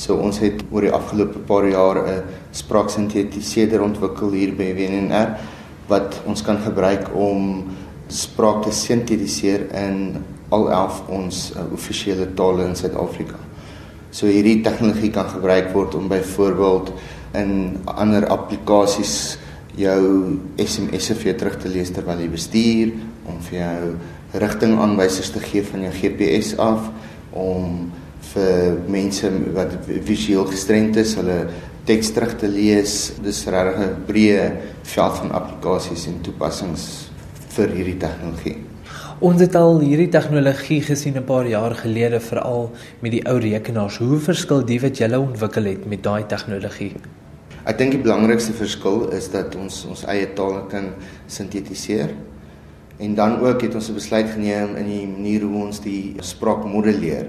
So ons het oor die afgelope paar jaar 'n spraaksintetiseerder ontwikkel hier by WNR wat ons kan gebruik om spraak te sintetiseer in al 11 ons uh, offisiële tale in Suid-Afrika. So hierdie tegnologie kan gebruik word om byvoorbeeld in ander applikasies jou SMS'e vir jou terug te lees terwyl jy bestuur, om vir jou rigtingaanwysers te gee van jou GPS af om vir mense wat visueel gestremd is, hulle teks terug te lees. Dis regtig 'n breë veld van applikasies en toepassings vir hierdie tegnologie. Ons het al hierdie tegnologie gesien 'n paar jaar gelede veral met die ou rekenaars. Hoe verskil die wat julle ontwikkel het met daai tegnologie? Ek dink die belangrikste verskil is dat ons ons eie taal kan sintetiseer. En dan ook het ons 'n besluit geneem in die manier hoe ons die spraak modelleer.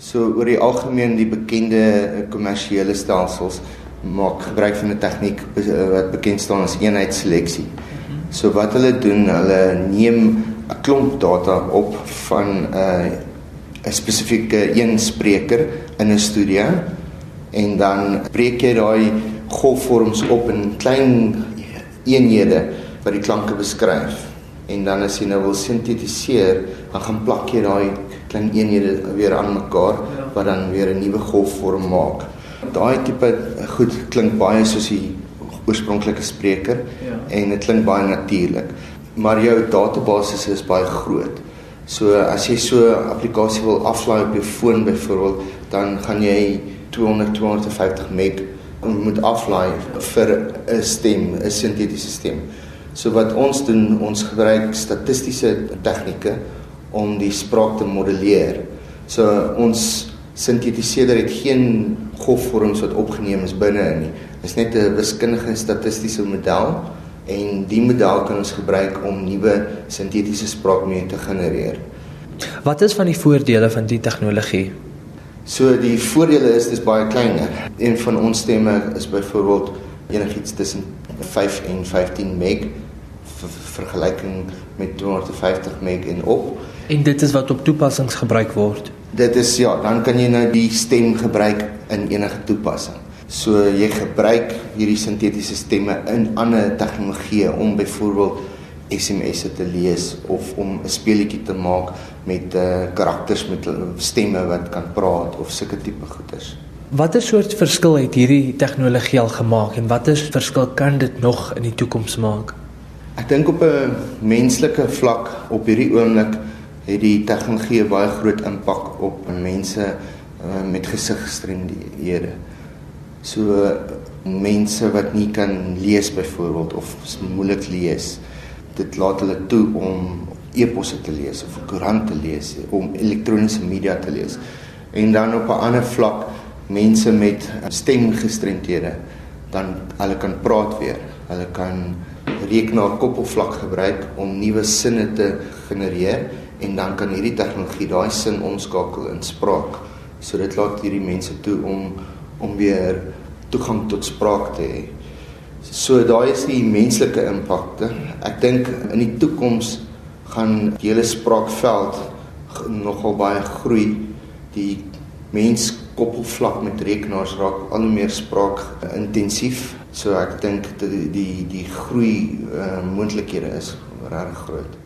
So oor die algemeen die bekende eh, kommersiële stelsels maak gebruik van 'n tegniek wat bekend staan as eenheidsseleksie. So wat hulle doen, hulle neem 'n klomp data op van 'n uh, 'n spesifieke een spreker in 'n studio en dan breek jy daai golfvorms op in klein eenhede wat die klanke beskryf en dan as jy nou wil sintetiseer, dan gaan plak jy daai klein eenhede weer aan mekaar ja. wat dan weer 'n nuwe golfvorm maak. Daai tipe goed klink baie soos die oorspronklike spreker ja. en dit klink baie natuurlik. Maar jou database is baie groot. So as jy so 'n applikasie wil aflaai op jou foon byvoorbeeld, dan gaan jy 200 250 meg moet aflaai vir 'n stem, 'n sintetiese stem. So wat ons doen, ons gebruik statistiese tegnieke om die spraak te modelleer. So ons sintetiseerder het geen golfvorms wat opgeneem is binne in nie. Dit is net 'n wiskundige statistiese model en die model kan ons gebruik om nuwe sintetiese spraak mee te genereer. Wat is van die voordele van die tegnologie? So die voordele is dis baie kleiner. Een van ons stemme is byvoorbeeld enigiets tussen 5 en 15 meg vergelyking met 250 meg en op. En dit is wat op toepassings gebruik word. Dit is ja, dan kan jy nou die stem gebruik in enige toepassing. So jy gebruik hierdie sintetiese stemme in ander tegnologieë om byvoorbeeld SMS'e te lees of om 'n speletjie te maak met uh, karakters met stemme wat kan praat of sulke tipe goeders. Watter soort verskil het hierdie tegnologie al gemaak en watter verskil kan dit nog in die toekoms maak? Ek dink op 'n menslike vlak op hierdie oomblik het die tegnologie baie groot impak op mense uh, met gesiggestremdhede. So mense wat nie kan lees byvoorbeeld of moeilik lees. Dit laat hulle toe om e-posse te lees of koerant te lees, om elektroniese media te lees. En dan op 'n ander vlak mense met stemgestremthede dan hulle kan praat weer. Hulle kan rekenaar koppelvlak gebruik om nuwe sinne te genereer en dan kan hierdie tegnologie daai sin omskakel in spraak. So dit laat hierdie mense toe om om weer toegang tot spraak te hê. So daai is die menslike impakte. Ek dink in die toekoms gaan die hele spraakveld nogal baie groei. Die mens koppelvlak met rekenaars raak al hoe meer spraak intensief. So ek dink die die die groei uh, moontlikhede is regtig groot.